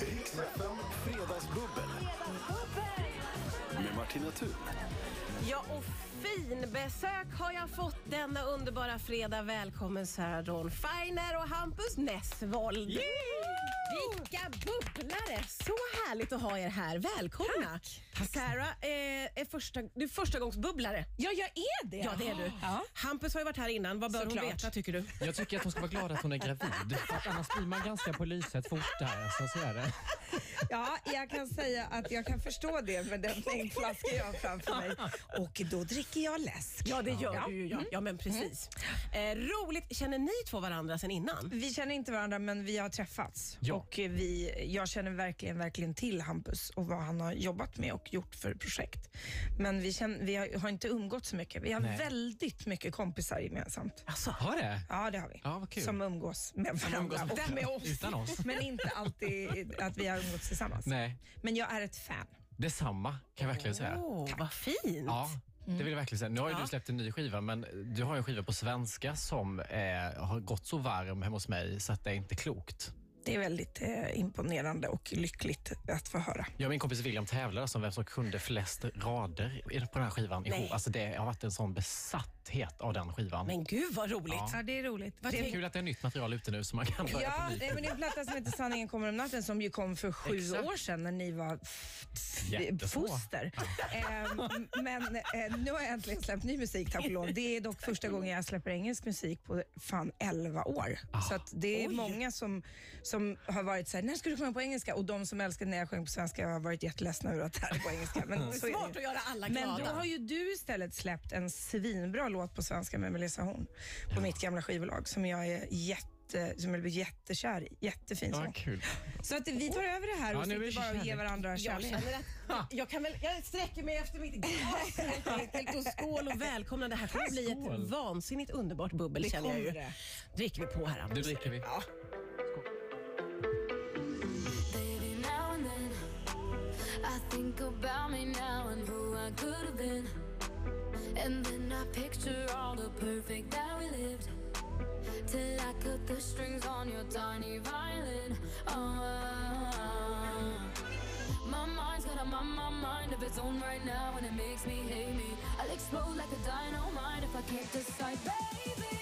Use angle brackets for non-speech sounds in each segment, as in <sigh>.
Riks FM Fredagsbubbel med Martina Thun. Ja, och finbesök har jag fått denna underbara fredag. Välkommen Sarah Dawn Finer och Hampus Nessvold. Vilka bubblare! Så härligt att ha er här. Välkomna. Sarah eh, är första, du är förstagångsbubblare. Ja, jag är det. Ja, det är du. Ja. Hampus har ju varit här innan. Vad bör hon Såklart. veta tycker du? Jag tycker att hon ska vara glad att hon är gravid. För att annars blir man ganska på lyset fort där. Så, så är det. ja, jag kan säga att jag kan förstå det med den mängdflaska jag har framför mig. Och då dricker jag läsk. Ja, det gör Ja. du ju. Ja, ja men precis. Eh, roligt. Känner ni två varandra sedan innan? Vi känner inte varandra, men vi har träffats. Ja. Och vi, jag känner verkligen, verkligen till Hampus och vad han har jobbat med och gjort för projekt. Men vi, känner, vi har, har inte umgått så mycket. Vi har Nej. väldigt mycket kompisar gemensamt. Alltså, Har det? Ja, det har vi. Ja, vad kul. Som umgås med varandra umgås med- och med oss. Utan oss. <laughs> Men inte alltid att vi har umgåtts tillsammans. Nej, Men jag är ett fan. detsamma kan jag verkligen säga. åh, vad fint. Ja, det vill jag verkligen säga. Nu har ju Ja. du släppt en ny skiva, men du har en skiva på svenska som eh, har gått så varm hemma hos mig så att det är inte klokt. Det är väldigt eh, imponerande och lyckligt att få höra. Jag och min kompis William tävlade som vem som kunde flest rader på den här skivan Nej. ihop. Alltså det har varit en sån besatthet av den skivan. Men gud vad roligt. Ja. Ja, det är roligt. Vad det är tänk- kul att det är nytt material ute nu så man kan börja Ja, är men det är en platta som heter Sanningen kommer om natten som ju kom för sju Exakt. år sedan när ni var foster. Ehm, men eh, nu har jag äntligen släppt ny musik, tack och lov. Det är dock första gången jag släpper engelsk musik på fan 11 år. Så att det är Oj. många som, som har varit så här, när ska du sjunga på engelska? Och de som älskar när jag sjöng på svenska har varit jätteledsna över att det här är på engelska. Men <laughs> så är det. att göra alla Men glada. då har ju du istället släppt en svinbra låt på svenska med Melissa Horn på mitt gamla skivbolag som jag är jätte som jag blir jättekär i. Jättefin Ja, sång. kul. Så att vi tar över det här Ja, och sitter bara och ger kärlek. varandra Jag kärlek. känner att jag, kan väl, jag sträcker mig efter mitt glas helt enkelt. Och skål och välkomna. Det här kommer bli ett vansinnigt underbart bubbel Det känner jag ju. Dricker vi på här Anders. Nu dricker vi. Ja. Think about me now and who I could have been. And then I picture all the perfect that we lived. Till I cut the strings on your tiny violin. Oh, my mind's got a my, my mind of its own right now, and it makes me hate me. I'll explode like a dynamite if I can't decide, baby.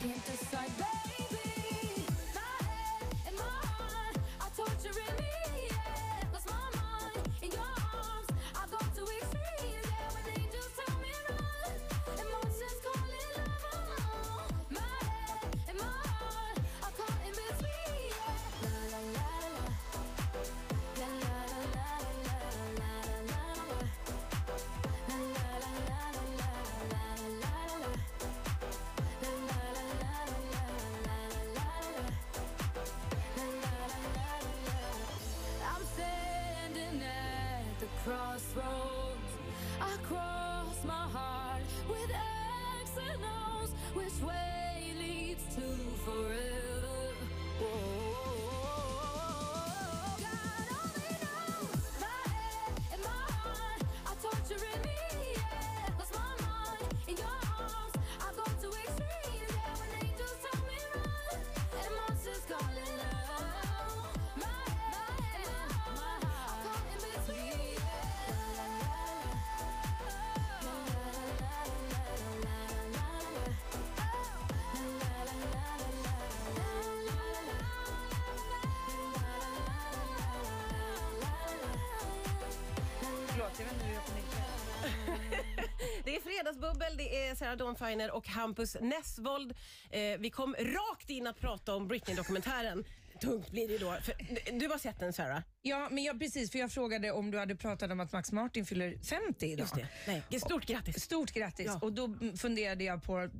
arrepiento. Which way Fredagsbubbel, det är Sarah Dawn Finer och Hampus Nessvold. Eh, vi kom rakt in att prata om Britney-dokumentären. Tungt blir det då. För, du har sett den Sarah? Ja, men jag, precis, för jag frågade om du hade pratat om att Max Martin fyller 50 idag. Just det. Nej, stort grattis. Stort grattis. Ja. Och då funderade jag på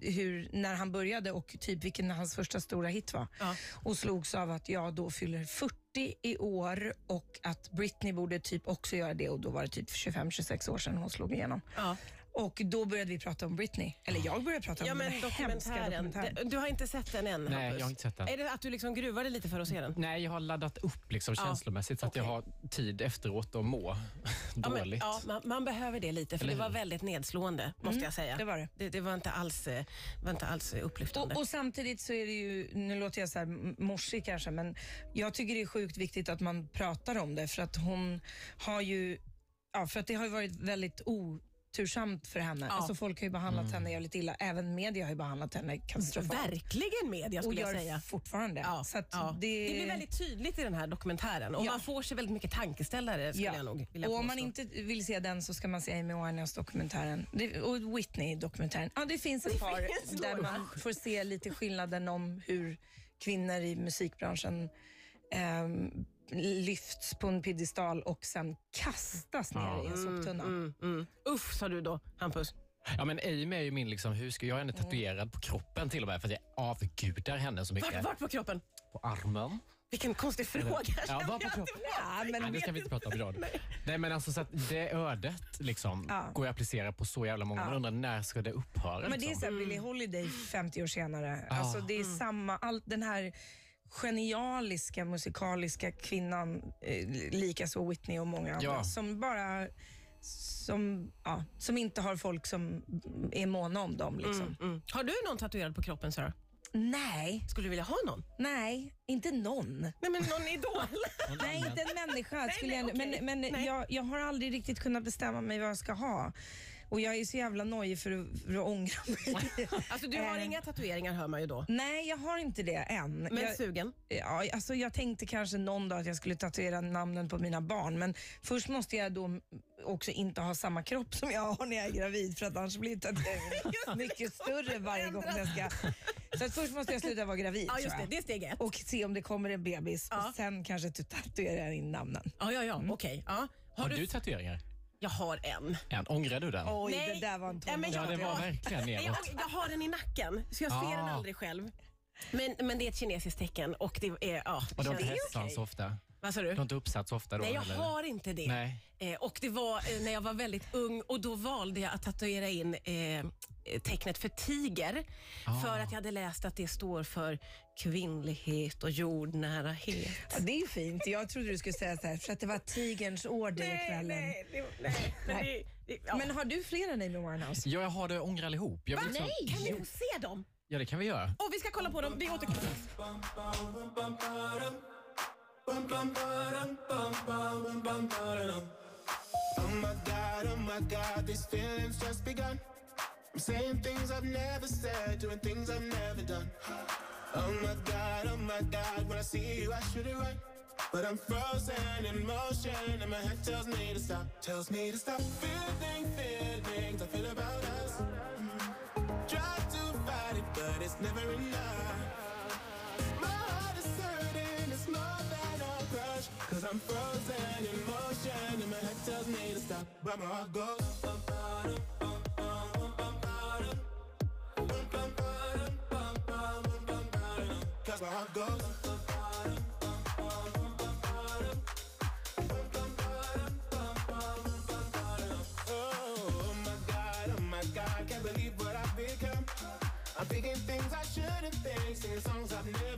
hur, när han började och typ vilken hans första stora hit var. Ja. Och slogs av att jag då fyller 40 i år och att Britney borde typ också göra det och då var det typ 25-26 år sedan hon slog igenom. Ja. Och då började vi prata om Britney. Eller jag började prata om Ja, men den hemska dokumentären. Du har inte sett den än Nej, Hampus? jag har inte sett den. Är det att du liksom gruvade lite för att se den? Nej, jag har laddat upp liksom Ja, känslomässigt så att jag har tid efteråt att må <laughs> Ja, men, dåligt. ja, man, man behöver det lite, för Eller det var hur? väldigt nedslående, måste jag säga. det var det. Det, det var inte alls, eh, var inte alls upplyftande. Och, och samtidigt så är det ju, nu låter jag så här morsig kanske, men jag tycker det är sjukt viktigt att man pratar om det för att hon har ju, ja för att det har ju varit väldigt otursamt för henne. Ja. Alltså folk har ju behandlat henne jävligt illa. Även media har ju behandlat henne katastrofalt. Verkligen media Och skulle jag gör säga. fortfarande. Ja, Så att ja. det, det blir väldigt tydligt i den här dokumentären och Ja. man får sig väldigt mycket tankeställare skulle Ja. jag nog vilja och om man inte vill se den så ska man se Amy Winehouse-dokumentären och Whitney-dokumentären. Ja, det finns ett par finns där några. man får se lite skillnaden om hur kvinnor i musikbranschen ehm, lyfts på en piedestal och sen kastas ner Ja. i en soptunna. Mm, mm. Uff sa du då, Hampus. Ja, men Amy är ju min liksom husgud. Jag har henne tatuerad på kroppen till och med för att jag avgudar henne så mycket. Vart, vart på kroppen? På armen. Vilken konstig fråga. Ja, var på jag. kroppen. Ja, men Nej, det ska vi inte prata om idag. Nej, men alltså så att det ödet liksom Ja. går att applicera på så jävla många. Ja. Man undrar när ska det upphöra? Men det är liksom? så här Billie Holiday 50 år senare. Ja. Alltså det är samma, allt den här genialiska musikaliska kvinnan, eh, likaså Whitney och många andra, Ja. som bara som, ja, som inte har folk som är måna om dem. Liksom. Mm. Har du någon tatuerad på kroppen Sarah? Nej, Skulle du vilja ha någon? nej, inte någon. Nej men någon idol? <laughs> Nej, inte en människa. skulle nej, jag, okej. Men, men Nej. jag, jag har aldrig riktigt kunnat bestämma mig vad jag ska ha. Och jag är så jävla nojig för att, för att ångra mig. <laughs> Alltså du har Eh. inga tatueringar hör man ju då. Nej, jag har inte det än. Men jag, sugen? Ja, alltså jag tänkte kanske någon dag att jag skulle tatuera namnen på mina barn, men först måste jag då också inte ha samma kropp som jag har när jag är gravid, för att annars blir tatueringen <laughs> mycket större varje gång jag ska... Så att först måste jag sluta vara gravid, Ja just tror det, jag. det är steg ett. Och se om det kommer en bebis Ja. och sen kanske tatuera in namnen. Ja, ja, ja. okej. Ja. Har, Har du... du tatueringar? Jag har en. En. Ångrar du den? Oj, Nej. det där var en Ja, men Ja, jag- det var verkligen Nej, jag, jag har den i nacken, så jag ser Ah. den aldrig själv. Men, men det är ett kinesiskt tecken och det är... Ja, Och det inte okej. så ofta? Vad sa Du du? har inte uppsatt så ofta då? Nej, jag eller? har inte det. Nej. Eh, och Det var eh, när jag var väldigt ung och då valde jag att tatuera in eh, tecknet för tiger. Ah. För att jag hade läst att det står för kvinnlighet och jordnärahet. Ja, det är fint. Jag trodde du skulle säga så här, för att det var tigerns order nej, det, nej, men det, det, ja. Men har du fler än Amy Winehouse? Ja, jag har det ångrar allihop. Jag vill liksom- Kan vi få se dem? Ja, det kan vi göra. Och vi ska kolla på dem. Vi återkommer. Oh my god, oh my god, these feelings just begun. I'm saying things I've never said, doing things I've never done. Oh my god, oh my god, when I see you, I should it right. But I'm frozen in motion, and my head tells me to stop, tells me to stop. Feeling feelings I feel about us. Try to fight it, but it's never enough. I'm frozen in motion, and my head tells me to stop. But my heart goes. Cause my heart goes. Oh oh I've become. I'm thinking things I shouldn't think, singing songs I've never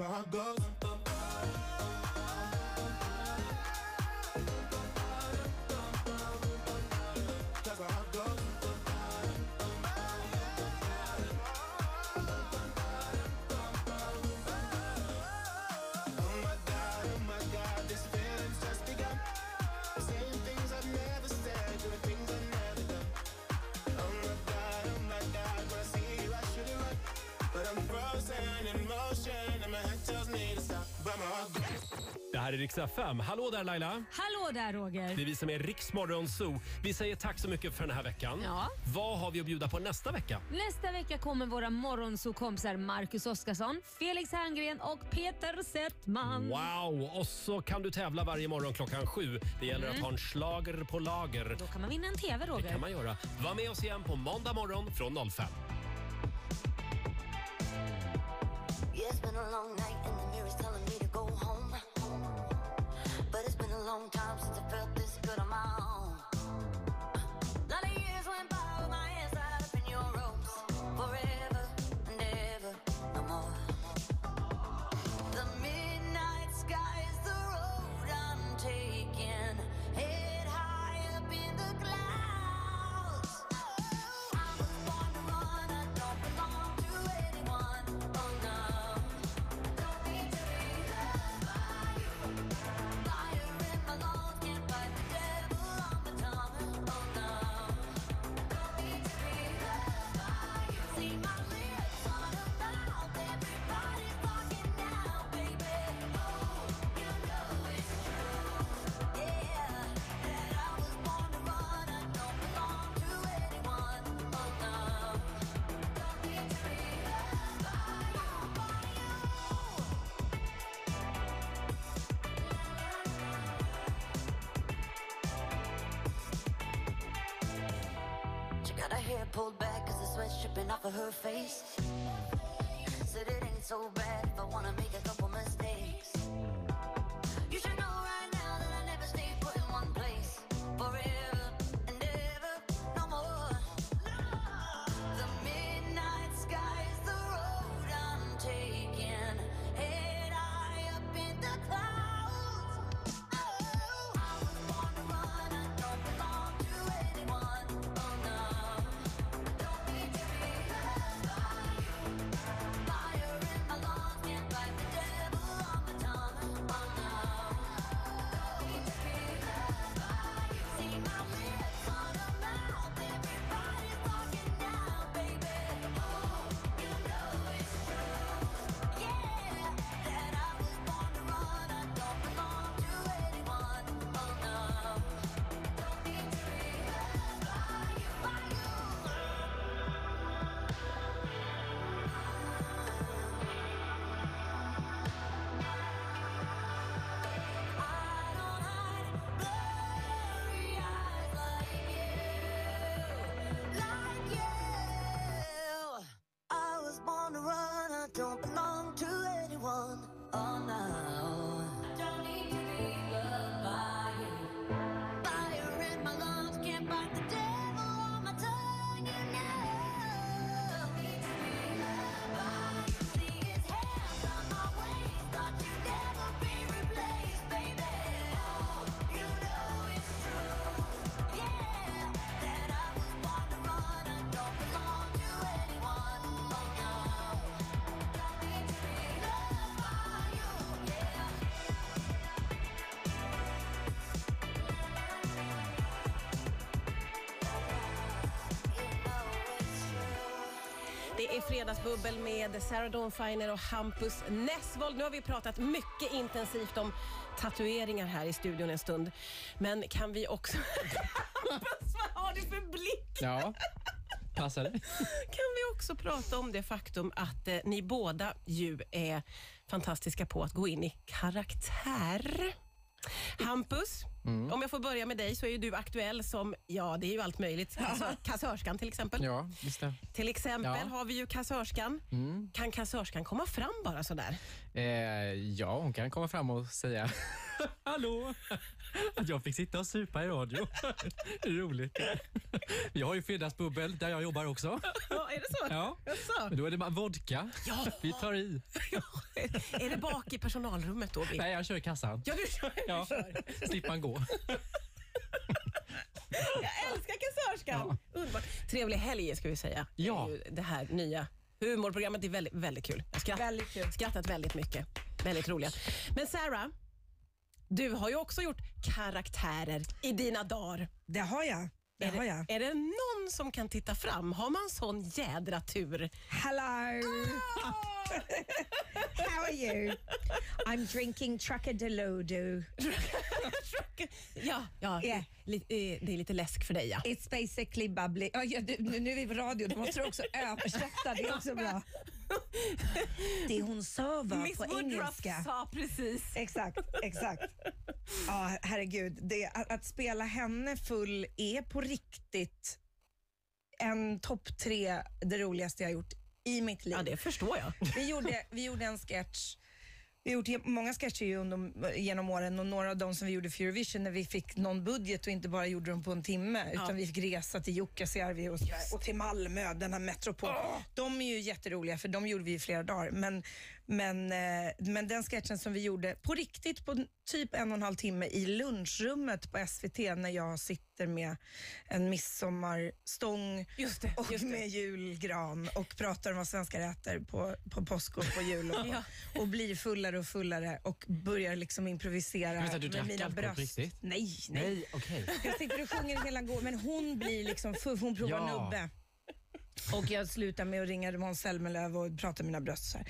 I got goes. Det här är Rix FM. Hallå där Laila! Hallå där Roger. Det är vi som är Riksmorgon Zoo. Vi säger tack så mycket för den här veckan. Ja. Vad har vi att bjuda på nästa vecka? Nästa vecka kommer våra morgonsokompisar Marcus Oskarsson, Felix Herngren och Peter Settman. Wow! Och så kan du tävla varje morgon klockan sju. Det gäller att ha en slager på lager. Då kan man vinna en TV Det Roger. kan man göra. Var med oss igen på måndag morgon från 05. Yeah, it's been a long night and long time since I felt got her hair pulled back cause the sweat's dripping off of her face. Said it ain't so bad if I wanna make Det är Fredagsbubbel med Sarah Dawn Finer och Hampus Nessvold. Nu har vi pratat mycket intensivt om tatueringar här i studion en stund. Men kan vi också... <laughs> Hampus, vad har du för blick? Ja, passar det? Kan vi också prata om det faktum att eh, ni båda ju är fantastiska på att gå in i karaktär. Hampus, Mm. om jag får börja med dig så är ju du aktuell som, ja det är ju allt möjligt, Kassör, <laughs> kassörskan till exempel. Ja, visst det. Till exempel Ja. har vi ju kassörskan. Mm. Kan kassörskan komma fram bara sådär? Eh, ja, hon kan komma fram och säga <laughs> Hallå! Att jag fick sitta och supa i radio. Det är roligt. Vi har ju fredagsbubbel där jag jobbar också. Ja, är det så? Ja. Jaså? Men Då är det bara vodka. Ja. Vi tar i. Är det bak i personalrummet då? Nej, jag kör i kassan. Ja, du kör. Ja. Du man gå. Jag älskar kassörskan. Underbart. Trevlig helg ska vi säga. Ja. Det här nya humorprogrammet är väldigt, väldigt kul. Jag skrattar, Väldigt kul. skrattat väldigt mycket. Väldigt roliga. Men Sarah, du har ju också gjort karaktärer i dina dagar. Det har jag. Det Är har det, jag. är det någon som kan titta fram? Har man sån jädra tur? Hello! How are you? I'm drinking Trocadillodo. Ja, ja Yeah. det är lite läsk för dig ja. It's basically bubbly. Oh, ja, du, nu nu är vi på radio, då måste du också översätta. Det är också bra. <laughs> Det hon sa var Miss på Woodruff engelska. sa precis. Exakt, exakt. Ja, herregud. Det, att, att spela henne full är på riktigt en topp tre det roligaste jag gjort i mitt liv. Ja, det förstår jag. Vi gjorde, vi gjorde en sketch vi har gjort många sketcher genom åren och några av dem som vi gjorde för Eurovision när vi fick någon budget och inte bara gjorde dem på en timme utan vi fick resa till Jukkasjärvi och, och till Malmö, den här Metropol. De är ju jätteroliga för de gjorde vi i flera dagar. Men, men, eh, men den sketchen som vi gjorde på riktigt på typ en och en halv timme i lunchrummet på SVT när jag sitter med en midsommarstång Just det, och just det. med julgran och pratar om vad svenskar äter på, på påsk och på jul och, <laughs> Ja. och blir fullare och fullare och börjar liksom improvisera du med mina alkohol på bröst. riktigt? Nej, nej. Nej, okej. Jag sitter och sjunger hela gården men hon blir liksom full, hon provar Ja. nubbe. Och jag slutar med att ringa Måns Zelmerlöw och prata mina bröst. Så här.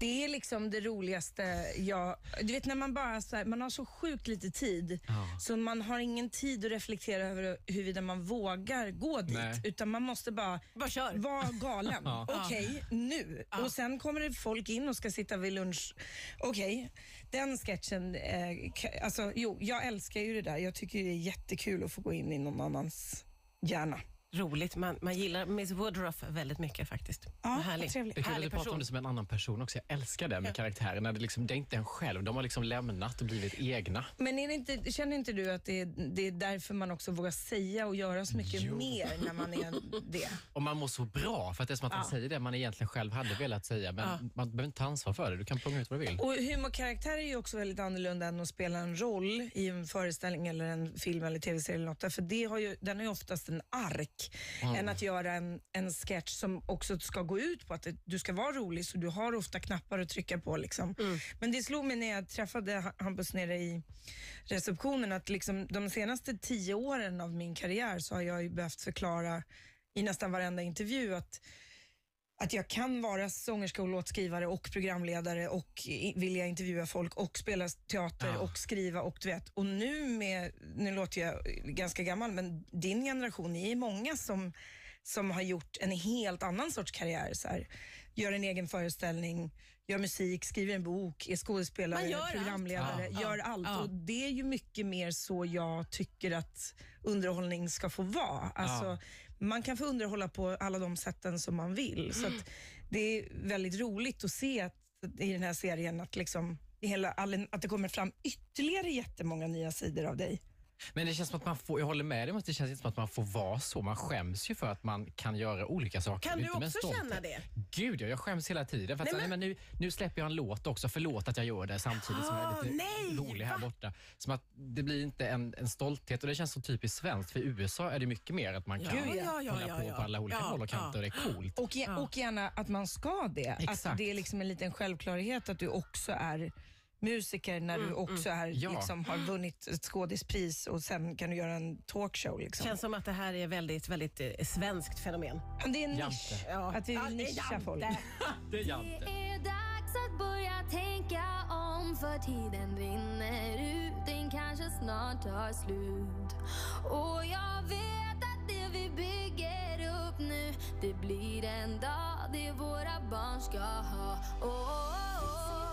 Det är liksom det roligaste jag... Du vet när man bara så här, man har så sjukt lite tid Ja. så man har ingen tid att reflektera över huruvida man vågar gå dit. Nej. Utan man måste bara Bara kör. vara galen. <laughs> Ja. Okej, nu. Och sen kommer det folk in och ska sitta vid lunch. Okej, den sketchen. Eh, ka- alltså, jo, jag älskar ju det där. Jag tycker det är jättekul att få gå in i någon annans hjärna. Roligt. Man, man gillar Miss Woodruff väldigt mycket faktiskt. Ja, härlig. trevligt. Det är kul att du pratar om det som en annan person också. Jag älskar det med karaktären. När det, liksom, det är inte en själv. De har liksom lämnat och blivit egna. Men är det inte, känner inte du att det är, det är därför man också vågar säga och göra så mycket Jo. mer när man är det? <laughs> Och man mår så bra för att det är som att man säger det man egentligen själv hade velat säga. Men Ja. man behöver inte ta ansvar för det. Du kan plocka ut vad du vill. Och humorkaraktär är ju också väldigt annorlunda än att spela en roll i en föreställning eller en film eller tv-serie eller något. För det har ju, den har ju oftast en ark än att göra en, en sketch som också ska gå ut på att det, du ska vara rolig så du har ofta knappar att trycka på. Liksom. Men det slog mig när jag träffade Ha- Hampus nere i receptionen att liksom, de senaste tio åren av min karriär så har jag ju behövt förklara i nästan varenda intervju att att jag kan vara sångerska och låtskrivare och programledare och vilja intervjua folk och spela teater Ja. och skriva och du vet. Och nu med, nu låter jag ganska gammal, men din generation, ni är många som, som har gjort en helt annan sorts karriär. Så här. Gör en egen föreställning, gör musik, skriver en bok, är skådespelare, gör allt. programledare, Ja. gör Ja. allt. Ja. Och det är ju mycket mer så jag tycker att underhållning ska få vara. Alltså, Ja. Man kan få underhålla på alla de sätten som man vill. Så att det är väldigt roligt att se att, i den här serien att, liksom, hela, att det kommer fram ytterligare jättemånga nya sidor av dig. Men det känns som att man får, jag håller med dig om att det känns inte som att man får vara så. Man skäms ju för att man kan göra olika saker. Kan du också känna det? Gud, ja, jag skäms hela tiden. För att, Nej, nej, men- men... nu, nu släpper jag en låt också. Förlåt att jag gör det samtidigt som jag Ah, är lite nej, rolig här va? borta. Som att det blir inte en, en stolthet och det känns så typiskt svenskt. För i USA är det mycket mer att man kan Gud, ja, ja, hålla ja, på ja. på alla olika Ja, håll och kanter ja. och det är coolt. Och, Ja. och gärna att man ska det. Att Exakt. det är liksom en liten självklarhet att du också är musiker när du också är, Ja. liksom, har vunnit ett skådispris och sen kan du göra en talkshow. Liksom. Känns som att det här är väldigt, väldigt eh, svenskt fenomen. Men det är en Jante. nisch. Ja. Att vi vill det är nischa Jante. folk. <laughs> Det är Det Jante. är dags att börja tänka om för tiden rinner ut Den kanske snart tar slut Och jag vet att det vi bygger upp nu Det blir en dag det våra barn ska ha oh, oh, oh,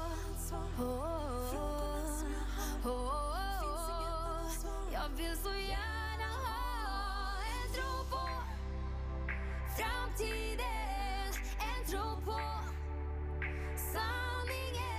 Frågorna sprökar, finns inget annat svar Jag vill så gärna ha en tro på framtiden En tro på sanningen.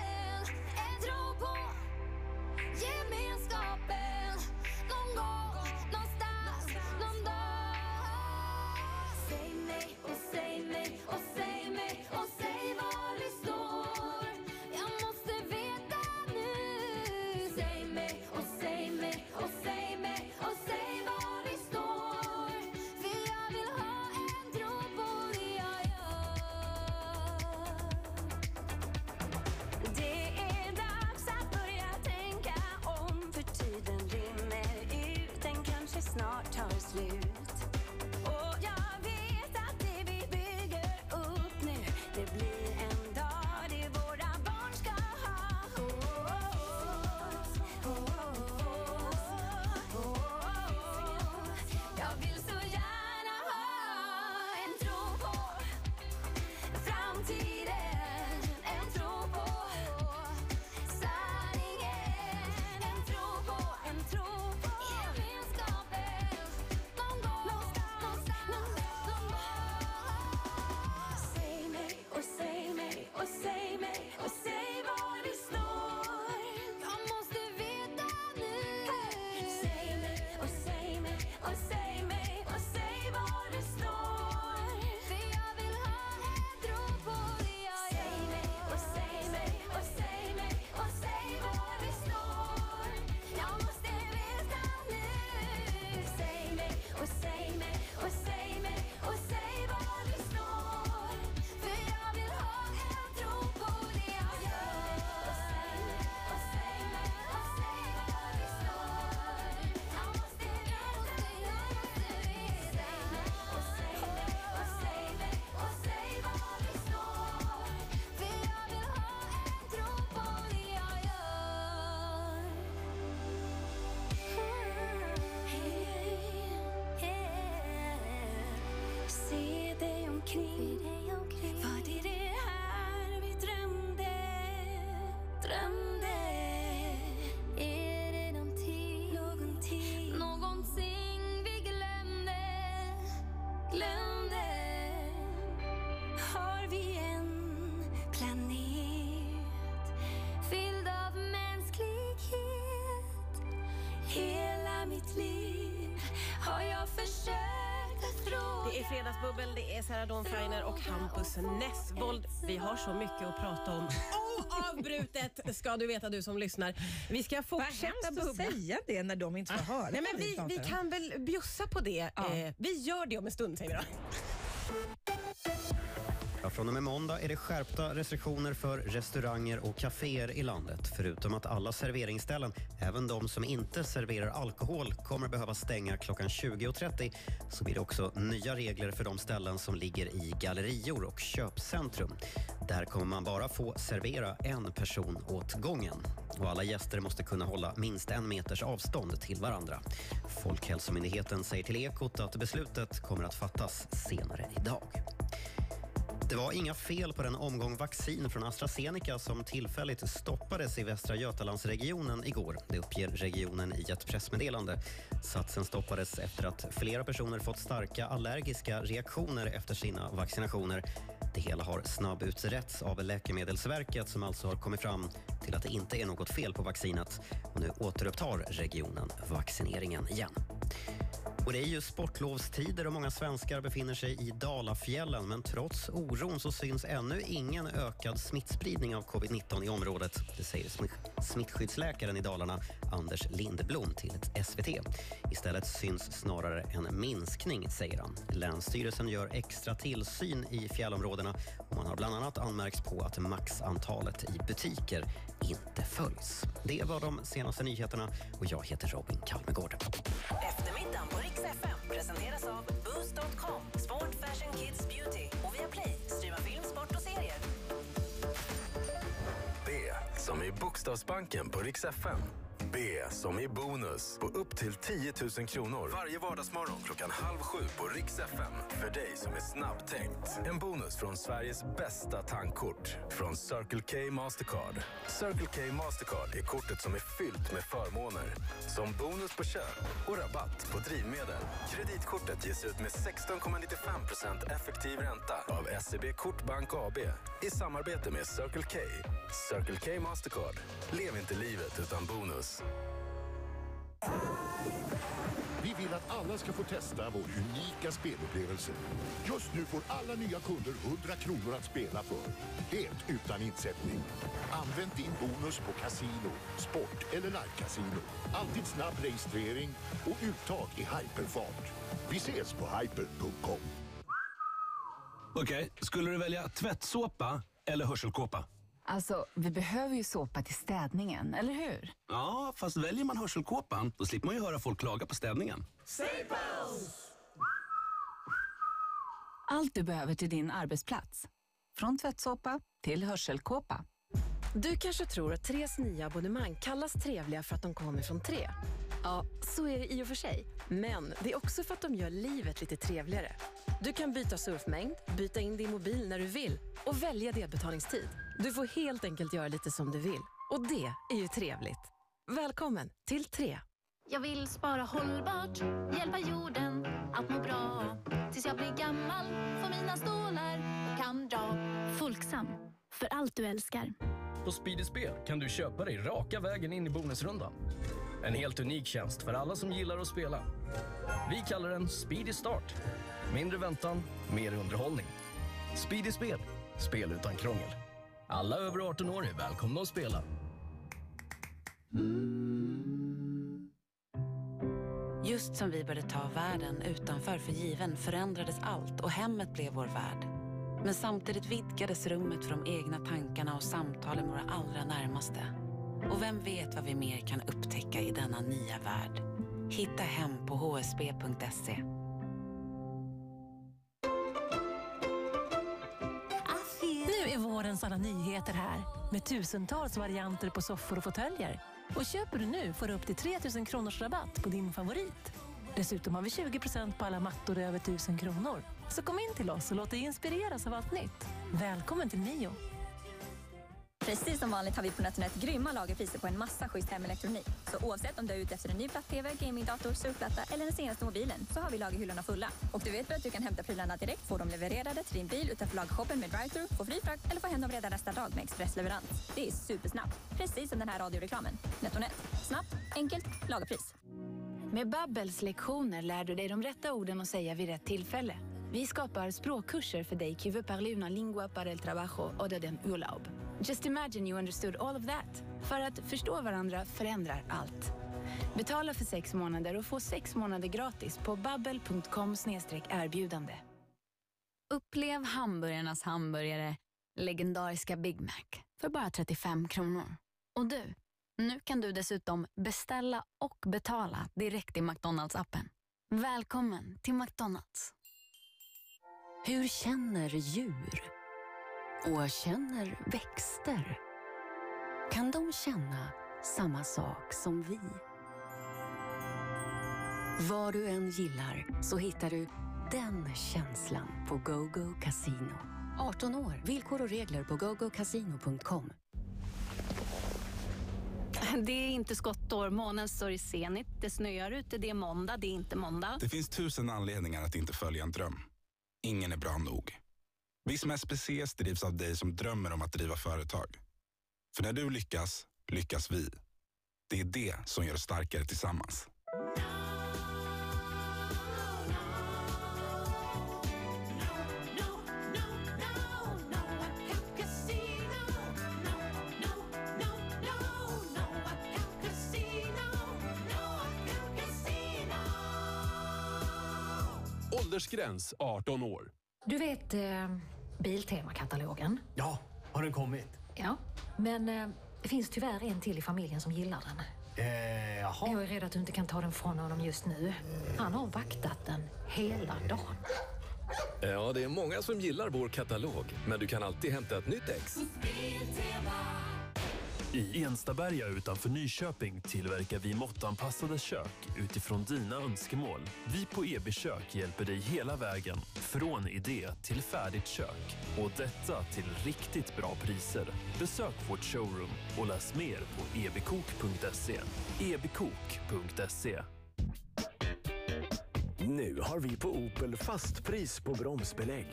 se dig omkring. Det är Fredagsbubbel, det är Sarah Dawn Finer och Hampus Nessvold. Vi har så mycket att prata om. Oavbrutet ska du veta du som lyssnar. Vi ska Vad fortsätta bubbla. säga det när de inte får höra Nej, men vad vi, vi kan väl bjussa på det. Ja. Eh, vi gör det om en stund säger vi då. Ja, från och med måndag är det skärpta restriktioner för restauranger och kaféer i landet. Förutom att alla serveringsställen, även de som inte serverar alkohol, kommer behöva stänga klockan 20.30 så blir det också nya regler för de ställen som ligger i gallerior och köpcentrum. Där kommer man bara få servera en person åt gången. Och alla gäster måste kunna hålla minst en meters avstånd till varandra. Folkhälsomyndigheten säger till Ekot att beslutet kommer att fattas senare idag. Det var inga fel på den omgång vaccin från AstraZeneca som tillfälligt stoppades i Västra Götalandsregionen igår. Det uppger regionen i ett pressmeddelande. Satsen stoppades efter att flera personer fått starka allergiska reaktioner efter sina vaccinationer. Det hela har snabbutretts av Läkemedelsverket som alltså har kommit fram till att det inte är något fel på vaccinet. Och nu återupptar regionen vaccineringen igen. Och det är ju sportlovstider och många svenskar befinner sig i Dalafjällen men trots oron så syns ännu ingen ökad smittspridning av covid-19 i området. Det säger smittskyddsläkaren i Dalarna, Anders Lindblom, till ett SVT. Istället syns snarare en minskning, säger han. Länsstyrelsen gör extra tillsyn i fjällområdena och man har bland annat anmärkt på att maxantalet i butiker inte följs. Det var de senaste nyheterna och jag heter Robin Kalmegård. Eftermiddagen på Rix FM presenteras av Boost.com, Sport, Fashion, Kids, Beauty och Viaplay. Streama film, sport och serier. B som i Bokstavsbanken på Rix FM. B som i bonus på upp till 10 000 kronor varje vardagsmorgon klockan halv sju på Rix FM. För dig som är snabbtänkt. En bonus från Sveriges bästa tankkort från Circle K Mastercard. Circle K Mastercard är kortet som är fyllt med förmåner. Som bonus på köp och rabatt på drivmedel. Kreditkortet ges ut med 16,95% effektiv ränta av SEB Kortbank AB i samarbete med Circle K. Circle K Mastercard. Lev inte livet utan bonus. Vi vill att alla ska få testa vår unika spelupplevelse. Just nu får alla nya kunder 100 kronor att spela för. Helt utan insättning. Använd din bonus på kasino, sport eller live-casino. Alltid snabb registrering och uttag i hyperfart. Vi ses på hyper.com. Okej, skulle du välja tvättsåpa eller hörselkåpa? Alltså, vi behöver ju såpa till städningen, eller hur? Ja, fast väljer man hörselkåpan då slipper man ju höra folk klaga på städningen. Allt du behöver till din arbetsplats. Från tvättsåpa till hörselkåpa. Du kanske tror att Tres nya abonnemang kallas trevliga för att de kommer från Tre. Ja, så är det i och för sig. Men det är också för att de gör livet lite trevligare. Du kan byta surfmängd, byta in din mobil när du vill och välja delbetalningstid. Du får helt enkelt göra lite som du vill. Och det är ju trevligt. Välkommen till Tre. Jag vill spara hållbart, hjälpa jorden att må bra. Tills jag blir gammal, får mina stålar och kan dra. Folksam, för allt du älskar. På Speedy Spel kan du köpa dig raka vägen in i bonusrundan. En helt unik tjänst för alla som gillar att spela. Vi kallar den Speedy Start. Mindre väntan, mer underhållning. Speedy Spel, spel utan krångel. Alla över 18 år är välkomna att spela. Just som vi började ta världen utanför för given förändrades allt och hemmet blev vår värld. Men samtidigt vidgades rummet för de egna tankarna och samtalen med våra allra närmaste. Och vem vet vad vi mer kan upptäcka i denna nya värld? Hitta hem på hsb.se. Nu är vårens alla nyheter här med tusentals varianter på soffor och fåtöljer. Och köper du nu får du upp till 3 000 kronors rabatt på din favorit. Dessutom har vi 20% på alla mattor över 1000 kronor. Så kom in till oss och låt dig inspireras av allt nytt. Välkommen till Mio. Precis som vanligt har vi på NetOnNet grymma lagerpriser på en massa schysst hemelektronik. Så oavsett om du är ute efter en ny platt-tv, gamingdator, surfplatta eller den senaste mobilen så har vi lagerhyllorna fulla. Och du vet väl att du kan hämta prylarna direkt, få dem levererade till din bil utanför lagershoppen med drive-thru, få fri frakt eller få hem dem redan nästa dag med expressleverans. Det är supersnabbt. Precis som den här radioreklamen. NetOnNet. Snabbt, enkelt, lagerpris. Med Babbels lektioner lär du dig de rätta orden att säga vid rätt tillfälle. Vi skapar språkkurser för dig que veut parler una lingua para el trabajo och den urlaub. Just imagine you understood all of that. För att förstå varandra förändrar allt. Betala för sex månader och få sex månader gratis på babbel.com erbjudande. Upplev hamburgarnas hamburgare, legendariska Big Mac, för bara 35 kronor. Och du, nu kan du dessutom beställa och betala direkt i McDonalds-appen. Välkommen till McDonalds. Hur känner djur? Och känner växter? Kan de känna samma sak som vi? Vad du än gillar så hittar du den känslan på GoGo Casino. 18 år, villkor och regler på gogocasino.com. Det är inte skottår, månen står i zenit, det snöar ute, det är måndag, det är inte måndag. Det finns tusen anledningar att inte följa en dröm. Ingen är bra nog. Vi som SPCS drivs av dig som drömmer om att driva företag. För när du lyckas, lyckas vi. Det är det som gör oss starkare tillsammans. Åldersgräns 18 år. Du vet eh, Biltema-katalogen? Ja, har den kommit? Ja, men eh, det finns tyvärr en till i familjen som gillar den. Eh, jaha. Jag är rädd att du inte kan ta den från honom just nu. Han har vaktat den hela dagen. Ja, det är många som gillar vår katalog, men du kan alltid hämta ett nytt ex. I Enstaberga utanför Nyköping tillverkar vi måttanpassade kök utifrån dina önskemål. Vi på EB Kök hjälper dig hela vägen, från idé till färdigt kök. Och detta till riktigt bra priser. Besök vårt showroom och läs mer på ebkok.se. ebkok.se Nu har vi på Opel fastpris på bromsbelägg.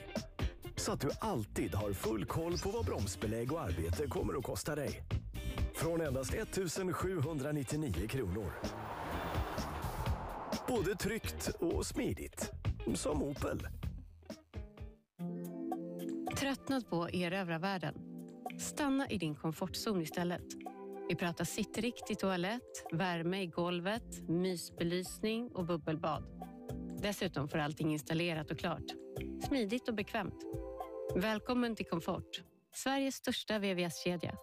Så att du alltid har full koll på vad bromsbelägg och arbete kommer att kosta dig. Från endast 1799 kronor. Både tryggt och smidigt. Som Opel. Tröttnat på att erövra världen? Stanna i din komfortzon istället. Vi pratar sittrikt i toalett, värme i golvet, mysbelysning och bubbelbad. Dessutom får allting installerat och klart. Smidigt och bekvämt. Välkommen till Komfort, Sveriges största VVS-kedja.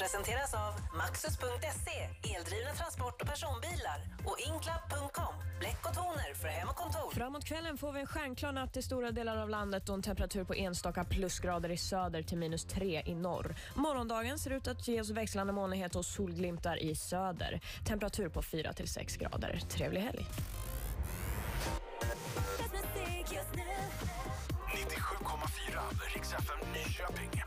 Presenteras av Maxus.se, eldrivna transport och personbilar och Inclab.com, bläck och toner för hem och kontor. Framåt kvällen får vi en stjärnklar natt i stora delar av landet och en temperatur på enstaka plusgrader i söder till minus tre i norr. Morgondagen ser ut att ge oss växlande molnighet och solglimtar i söder. Temperatur på 4 till 6 grader. Trevlig helg. 97,4 Rix FM Nyköping.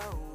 go.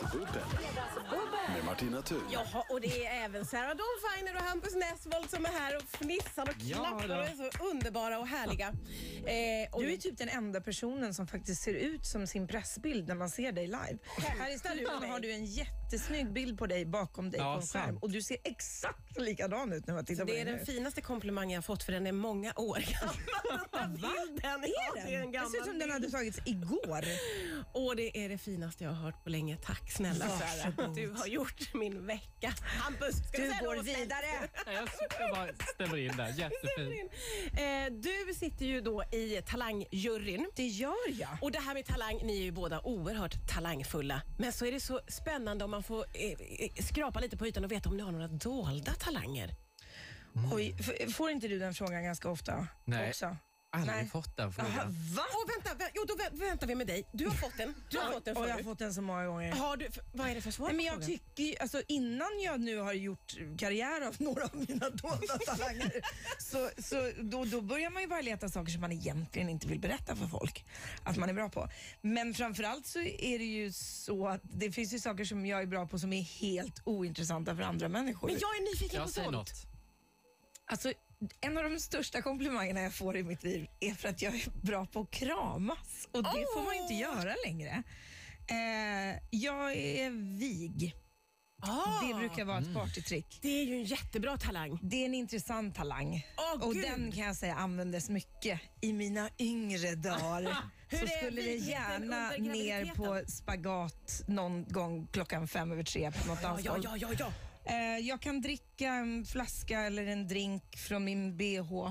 Fredagsbubbel. Med Martina Thun. Jaha, och det är även Sarah Dawn Finer och Hampus Nessvold som är här och fnissar och Ja, klappar då. och är så underbara och härliga. Eh, och Du är typ den enda personen som faktiskt ser ut som sin pressbild när man ser dig live. Här i studion har du en jättesnygg bild på dig bakom dig Ja, på en skärm sant. och du ser exakt likadan ut när man tittar på det är dig den nu. finaste komplimangen jag fått för den är många år gammal. <laughs> Va? <laughs> Bilden, Är ja, den? det är en Det ser ut som gammal den hade bild. tagits igår. <laughs> Och det är det finaste jag har hört på länge. Tack snälla Sara. Du har gjort min vecka. Hampus, ska Du säga går något? vidare. Jag, jag bara stämmer in där. Jättefint. Eh, du sitter ju då i talangjuryn. Det gör jag. Och det här med talang, ni är ju båda oerhört talangfulla. Men så är det så spännande om man får eh, eh, skrapa lite på ytan och veta om ni har några dolda talanger. Oj, f- får inte du den frågan ganska ofta Nej, också? Aldrig Nej. fått den Aha, frågan. va? Och vänta, vä- jo, då vä- väntar vi med dig. Du har fått den. Du har fått den och jag har förut. fått den så många gånger. Har du, vad är det för svar Nej, men jag tycker alltså innan jag nu har gjort karriär av några av mina dolda <laughs> talanger så, så då, då börjar man ju bara leta saker som man egentligen inte vill berätta för folk att man är bra på. Men framförallt så är det ju så att det finns ju saker som jag är bra på som är helt ointressanta för andra människor. Men jag är nyfiken Jag på sånt. något. Alltså, en av de största komplimangerna jag får i mitt liv är för att jag är bra på att kramas och det får man inte göra längre. Eh, jag är vig. Ah. Det brukar vara ett partytrick. Det är ju en jättebra talang. Det är en intressant talang Åh, och Gud. den kan jag säga användes mycket i mina yngre dagar. <laughs> Så skulle det gärna ner på spagat någon gång klockan fem över tre på något Ja, dansgolv. ja, ja, ja. Eh, Jag kan dricka en flaska eller en drink från min bh.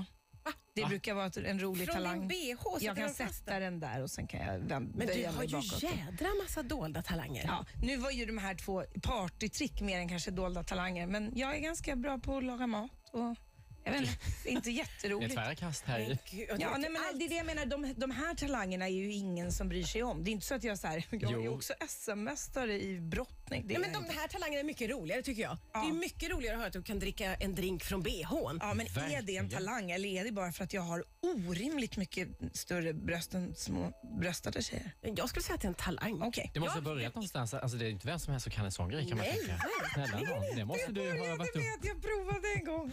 Det brukar vara en rolig Från talang. din bh sätter jag kan sätta den där och sen kan jag vänd- Men du böja har ju jädra massa dolda talanger. Ja, nu var ju de här två partytrick mer än kanske dolda talanger, men jag är ganska bra på att laga mat och jag vet inte, det är inte <laughs> Det är jätteroligt. tvära kast här i. Ja, nej, men det är det jag menar, de, de här talangerna är ju ingen som bryr sig om. Det är inte så att jag så här, jag är ju Jo. också SM-mästare i brottning. Det Nej, men de här talangerna är mycket roligare tycker jag. Det är mycket roligare att höra att du kan dricka en drink från bhn. Ja, men är det en talang eller är det bara för att jag har orimligt mycket större bröst än små bröstade tjejer? Jag skulle säga att det är en talang. Okej. Det måste ha börjat någonstans. Alltså, det är inte vem som helst som kan en sån grej kan man Nej, tänka. nej. Snälla nån, det måste du ha började övat med upp. att jag provade en gång.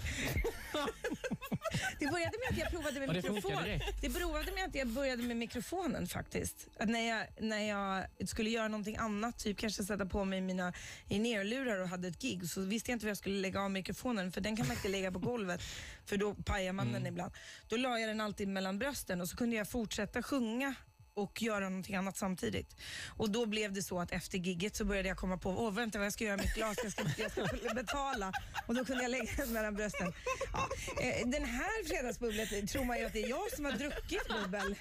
<laughs> det började med att jag provade med Och det. Det började med att jag började med mikrofonen faktiskt. Att när, jag, när jag skulle göra någonting annat, typ kanske sätta på mig mina in-ear-lurar och hade ett gig, så visste jag inte var jag skulle lägga av mikrofonen, för den kan man inte lägga på golvet, för då pajar man den ibland. Då la jag den alltid mellan brösten och så kunde jag fortsätta sjunga och göra någonting annat samtidigt. Och då blev det så att efter gigget så började jag komma på, åh vänta vad jag ska göra med mitt glas, jag ska, jag ska <laughs> betala. Och då kunde jag lägga den mellan brösten. Ja, eh, den här fredagsbubblet tror man ju att det är jag som har druckit bubbel.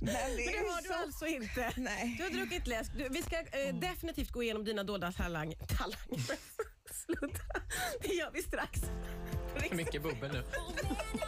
Men det, Men det har du så- alltså inte. Nej. Du har druckit läsk. Du, vi ska eh, definitivt gå igenom dina dolda talang, talanger. <laughs> Sluta. Det gör vi strax. Mycket bubbel nu. <laughs>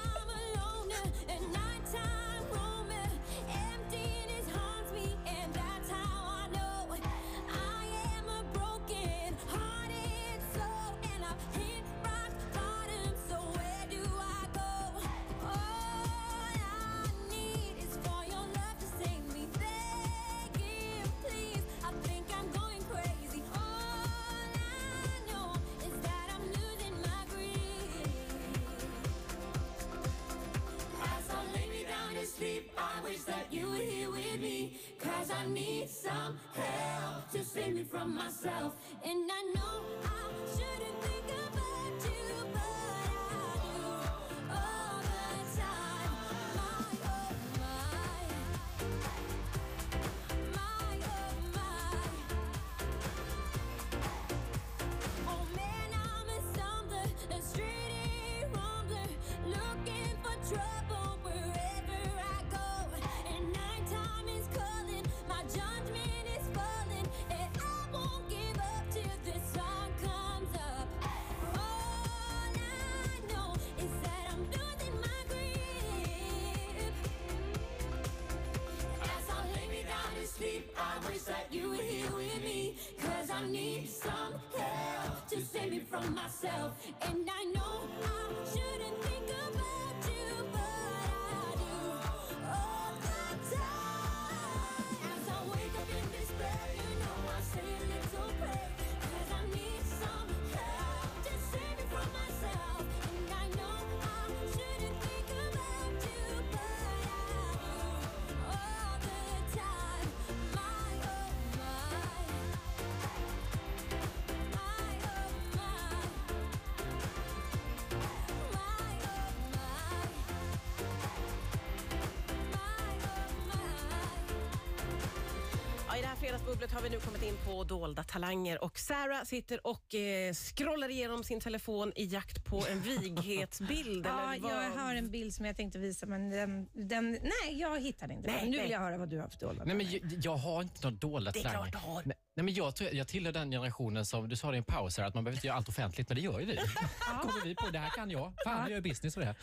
I need some help to save me from myself. And I know I from myself. And I know dolda talanger och Sarah sitter och eh, scrollar igenom sin telefon i jakt på en <laughs> vighetsbild. Ja, eller vad? jag har en bild som jag tänkte visa, men den, den, nej, jag hittade inte Nej, den. Nu nej. vill jag höra vad du har för dolda Nej, men jag, jag har inte några dolda Det är talanger. klart du har. Nej, nej, men jag, tror, jag tillhör den generationen som, du sa det i en paus här, att man behöver inte göra allt offentligt, men det gör ju vi. <laughs> kommer vi på, det här kan jag. Fan, jag gör business för det.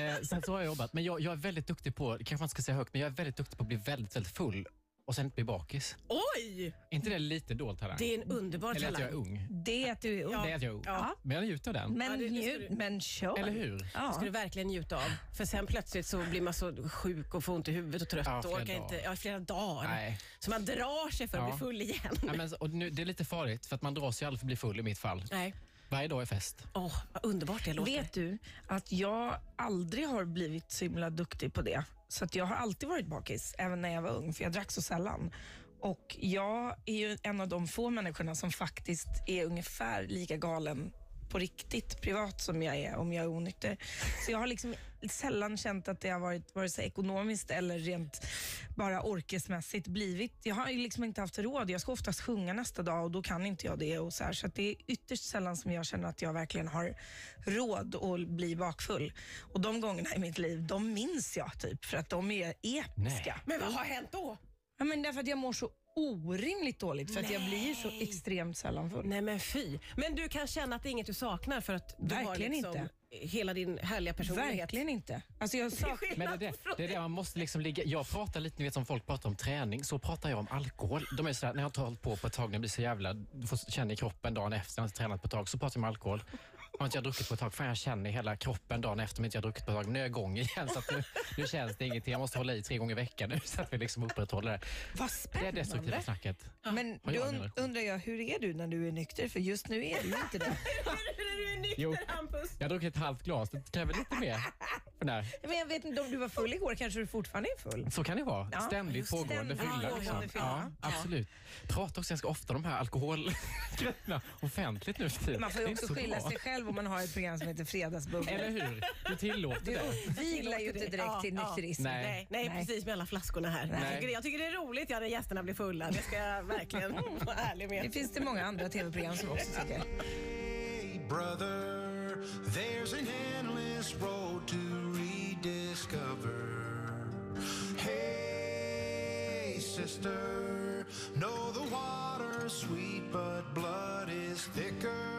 Eh, sen så har jag jobbat, men jag, jag är väldigt duktig på, det kanske man inte ska säga högt, men jag är väldigt duktig på att bli väldigt, väldigt full och sen bli bakis. Oj! Är inte det lite dold talang? Det är en underbar Eller att jag är talang. ung. Det är att du är ung. Det är att jag är ung. Ja. Men jag njuter av den. Men, Ja, det- det ska njut, du- men kör. Eller hur? Det ska du verkligen njuta av. För sen plötsligt så blir man så sjuk och får ont i huvudet och trött Ja, och flera orkar dagar. inte, ja, flera dagar. Nej. Så man drar sig för att Ja. bli full igen. Ja, men, och nu, det är lite farligt, för att man drar sig aldrig för att bli full i mitt fall. Nej. Varje dag är fest. Åh, vad underbart det låter. Vet du att jag aldrig har blivit så himla duktig på det. Så att jag har alltid varit bakis, även när jag var ung, för jag drack så sällan. Och jag är ju en av de få människorna som faktiskt är ungefär lika galen på riktigt privat som jag är om jag är onykter. Så jag har liksom sällan känt att det har varit vare sig ekonomiskt eller rent bara orkesmässigt blivit. Jag har ju liksom inte haft råd. Jag ska oftast sjunga nästa dag och då kan inte jag det. Och så här, så att det är ytterst sällan som jag känner att jag verkligen har råd att bli bakfull. Och de gångerna i mitt liv, de minns jag typ för att de är episka. Men vad har hänt då? Ja, men därför att jag mår så orimligt dåligt för att jag blir ju så extremt sällan full. Nej men fy. Men du kan känna att det är inget du saknar för att du har Verkligen liksom inte. hela din härliga personlighet. Verkligen inte. Alltså jag saknar... Men det, är det, det är det man måste liksom ligga... Jag pratar lite, ni vet som folk pratar om träning, så pratar jag om alkohol. De är sådär, när jag har hållit på på ett tag, när jag blir så jävla... Du får känna i kroppen dagen efter, när jag inte tränat på ett tag, så pratar jag om alkohol. Har inte jag druckit på ett tag, fan jag känner i hela kroppen dagen efter inte jag har druckit på ett tag. Nu är jag igång igen, så att nu, nu känns det ingenting. Jag måste hålla i tre gånger i veckan nu, så att vi liksom upprätthåller det. Vad Det är spännande. destruktiva snacket. Men då und- undrar jag, hur är du när du är nykter? För just nu är du inte det. <laughs> du är nykter Jo. Hampus. Jag har druckit ett halvt glas, det kräver lite mer. <laughs> Men jag vet inte, om du var full igår kanske du fortfarande är full? Så kan det vara. Ja, Ständigt just pågående fylla. pågående Liksom. Ja, absolut. Pratar också ganska ofta om de här alkoholgrejerna offentligt nu för tiden. Man får Det ju är också skylla sig själv om man har ett program som heter Fredagsbubblan. Eller hur? Du tillåter Du det. uppviglar ju inte direkt till nykterism. Nej. Nej, nej, precis med alla flaskorna här. Jag Nej. tycker, det, jag tycker det är roligt ja, när gästerna blir fulla. Det ska jag verkligen vara ärlig med. Det finns det många andra tv-program som också tycker. Hey, brother, there's an endless road to rediscover. Hey, sister, know the water's sweet, but blood is thicker.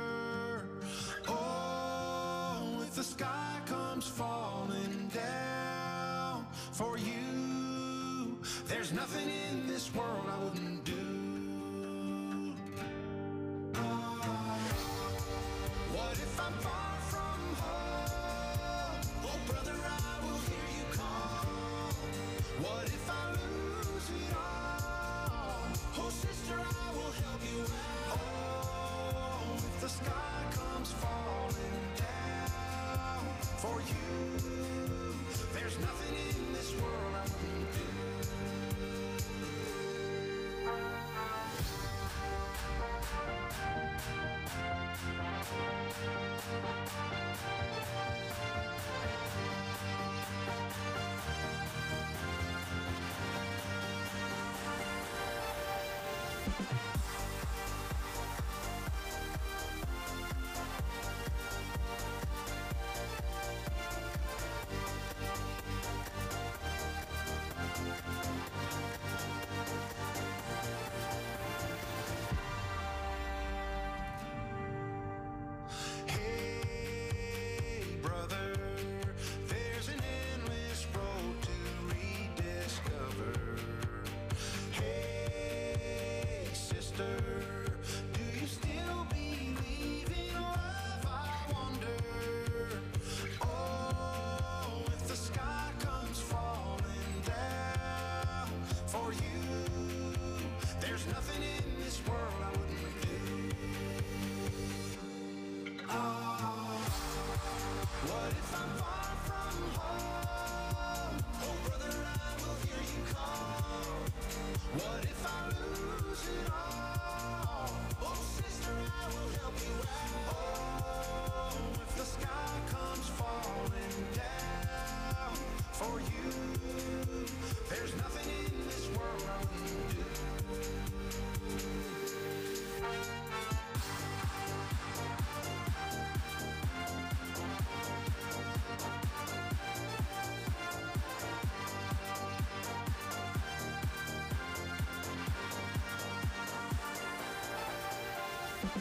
The sky comes falling down for you, there's nothing in this world I wouldn't do. Ah, what if I'm far Det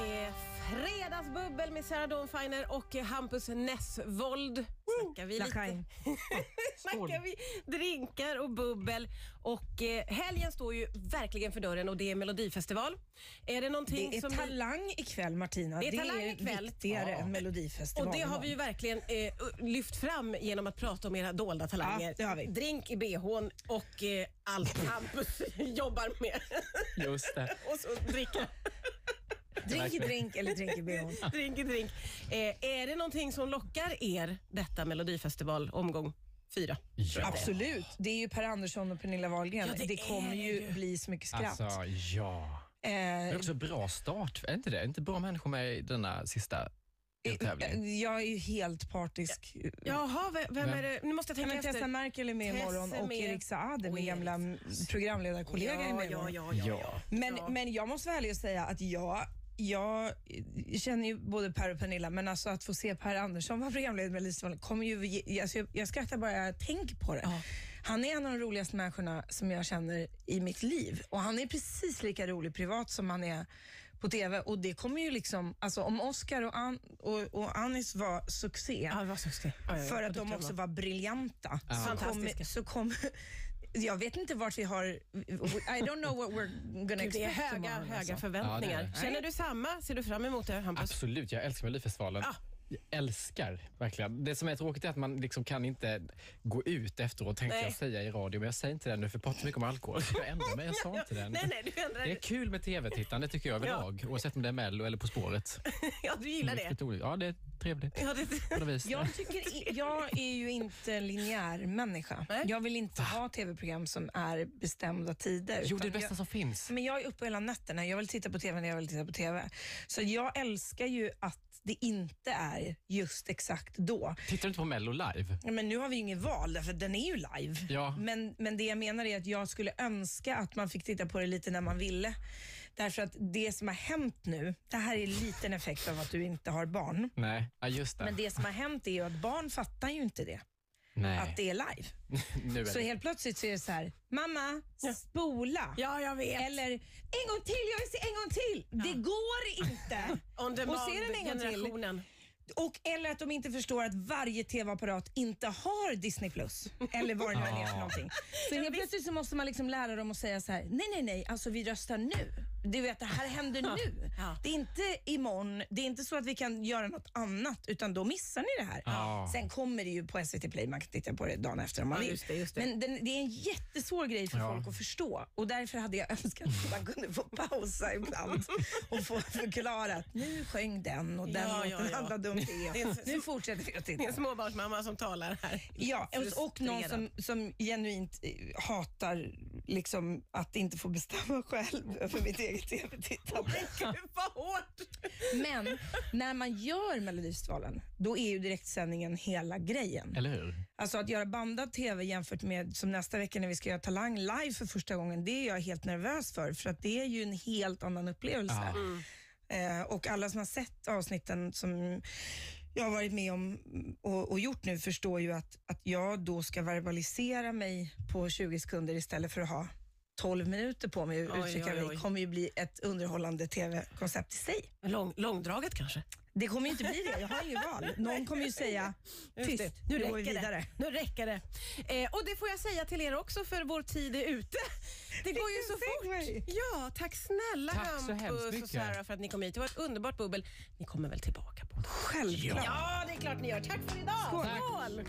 är fredagsbubbel med Sarah Dawn Finer och Hampus Nessvold. Snackar vi, lite, <laughs> Snackar vi drinkar och bubbel. Och eh, helgen står ju verkligen för dörren och det är Melodifestival. Är det någonting Det är som talang ikväll Martina. Det är talang ikväll. viktigare än Melodifestivalen. Och det har vi ju verkligen eh, lyft fram genom att prata om era dolda talanger. Ja, det har vi. Drink i bhn och eh, allt Hampus <laughs> jobbar med. Just det. <laughs> och så dricka. Drink i drink eller drink i bhn. <laughs> drink i drink. Eh, är det någonting som lockar er, detta Melodifestival fyra? Absolut. Det är ju Per Andersson och Pernilla Wahlgren. Ja, det det, är kommer ju bli så mycket skratt. Alltså, ja. Eh, Det är också bra start, är inte det? Är inte bra människor med i denna sista deltävling? jag är ju helt partisk. Jaha, vem, vem är det? Nu måste jag Ja, tänka men efter. Tessa Merkel är med Tessa imorgon och med. Erik Saade, min gamla programledarkollega, är Ja, med ja, imorgon. ja, ja, ja. Men, men jag måste vara ärlig och säga att jag jag känner ju både Per och Pernilla, men alltså att få se Per Andersson vara programledare med Melodifestivalen kommer ju... Alltså jag, jag skrattar bara jag tänker på det. Han är en av de roligaste människorna som jag känner i mitt liv och han är precis lika rolig privat som han är på TV och det kommer ju liksom, alltså om Oscar och, An, och, och Anis var succé, Ja, var succé. Ja, ja, ja. för Ja, att de också var briljanta, Ja. så kommer, så kommer jag vet inte vart vi har, I don't know what we're gonna Gud, det är expect höga, tomorrow, höga alltså. förväntningar. Ja, det är Känner du samma? Ser du fram emot det, Hampus? Absolut, jag älskar Melodifestivalen. Jag älskar verkligen. Det som är tråkigt är att man liksom kan inte gå ut efteråt tänkte Nej. jag säga i radio, men jag säger inte det nu för jag pratar så mycket om alkohol. Jag ändrar mig, jag sa <laughs> inte det. Nej, nej, Det är kul med tv-tittande tycker jag överlag, oavsett om det är Mello eller På spåret. <laughs> Ja, du gillar det. Riktigt roligt. Ja, det är trevligt. Ja, det... På något vis. Jag, tycker, jag är ju inte en linjär människa. Jag vill inte ha tv-program som är bestämda tider. Jo, det är det bästa jag, som finns. Men jag är uppe hela nätterna. Jag vill titta på tv när jag vill titta på tv. Så jag älskar ju att det inte är just exakt då. Tittar du inte på Mello live? Ja, Men nu har vi ju inget val, att den är ju live. Ja. Men, men det jag menar är att jag skulle önska att man fick titta på det lite när man ville. Därför att det som har hänt nu, det här är en liten effekt av att du inte har barn. Nej, ja, just det. Men det som har hänt är ju att barn fattar ju inte det. Nej. Att det är live. <laughs> nu är Så det. helt plötsligt så är det så här, mamma, spola. Ja, jag vet. Eller, en gång till, jag vill se en gång till. Det går inte. <laughs> On och demand se den en gång till. Och, eller att de inte förstår att varje tv-apparat inte har Disney Plus eller vad det nu är för någonting. Så helt plötsligt så måste man liksom lära dem att säga så här: nej, nej, nej, alltså vi röstar nu. Du vet, det här händer nu. Det är inte imorgon, det är inte så att vi kan göra något annat, utan då missar ni det här. Ja. Sen kommer det ju på SVT Play, man kan titta på det dagen efter om man Ja, vill. just det, just det. Men den, det är en jättesvår grej för Ja. folk att förstå och därför hade jag <laughs> önskat att man kunde få pausa ibland och få förklara att nu sjöng den och den Ja, låten ja, ja. handlade om Det Nu fortsätter vi att Det är titta. en småbarnsmamma som talar här. Ja, och- och någon som, som genuint eh, hatar liksom, att inte få bestämma själv över mitt eget tv-tittande. <laughs> Gud vad hårt! Men när man gör Melodifestivalen, då är ju direktsändningen hela grejen. Eller hur? Alltså att göra bandad TV jämfört med som nästa vecka när vi ska göra Talang live för första gången, det är jag helt nervös för. För att det är ju en helt annan upplevelse. Eh, och alla som har sett avsnitten som jag har varit med om och, och gjort nu förstår ju att, att jag då ska verbalisera mig på 20 sekunder istället för att ha 12 minuter på mig att uttrycka oj, mig. oj. Kommer ju bli ett underhållande TV-koncept i sig. Lång, långdraget kanske? Det kommer ju inte bli det. Jag har inget val. Någon kommer ju säga <laughs> tyst, det. nu, Nu går vi räcker det. vidare. Nu räcker det. Eh, och det får jag säga till er också för vår tid är ute. <laughs> Det går ju så fort. Ja, tack snälla Tack Hampus och. Sara för att ni kom hit. Det var ett underbart bubbel. Ni kommer väl tillbaka på det? Självklart. Ja, det är klart ni gör. Tack för idag. Skål. Skål.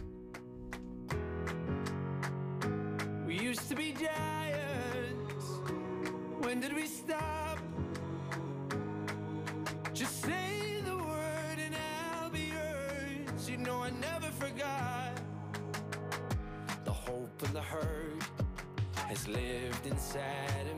We used to be giants. When did we stop? Just say the word and I'll be yours. You know I never forgot. The hope and the hurt has lived inside of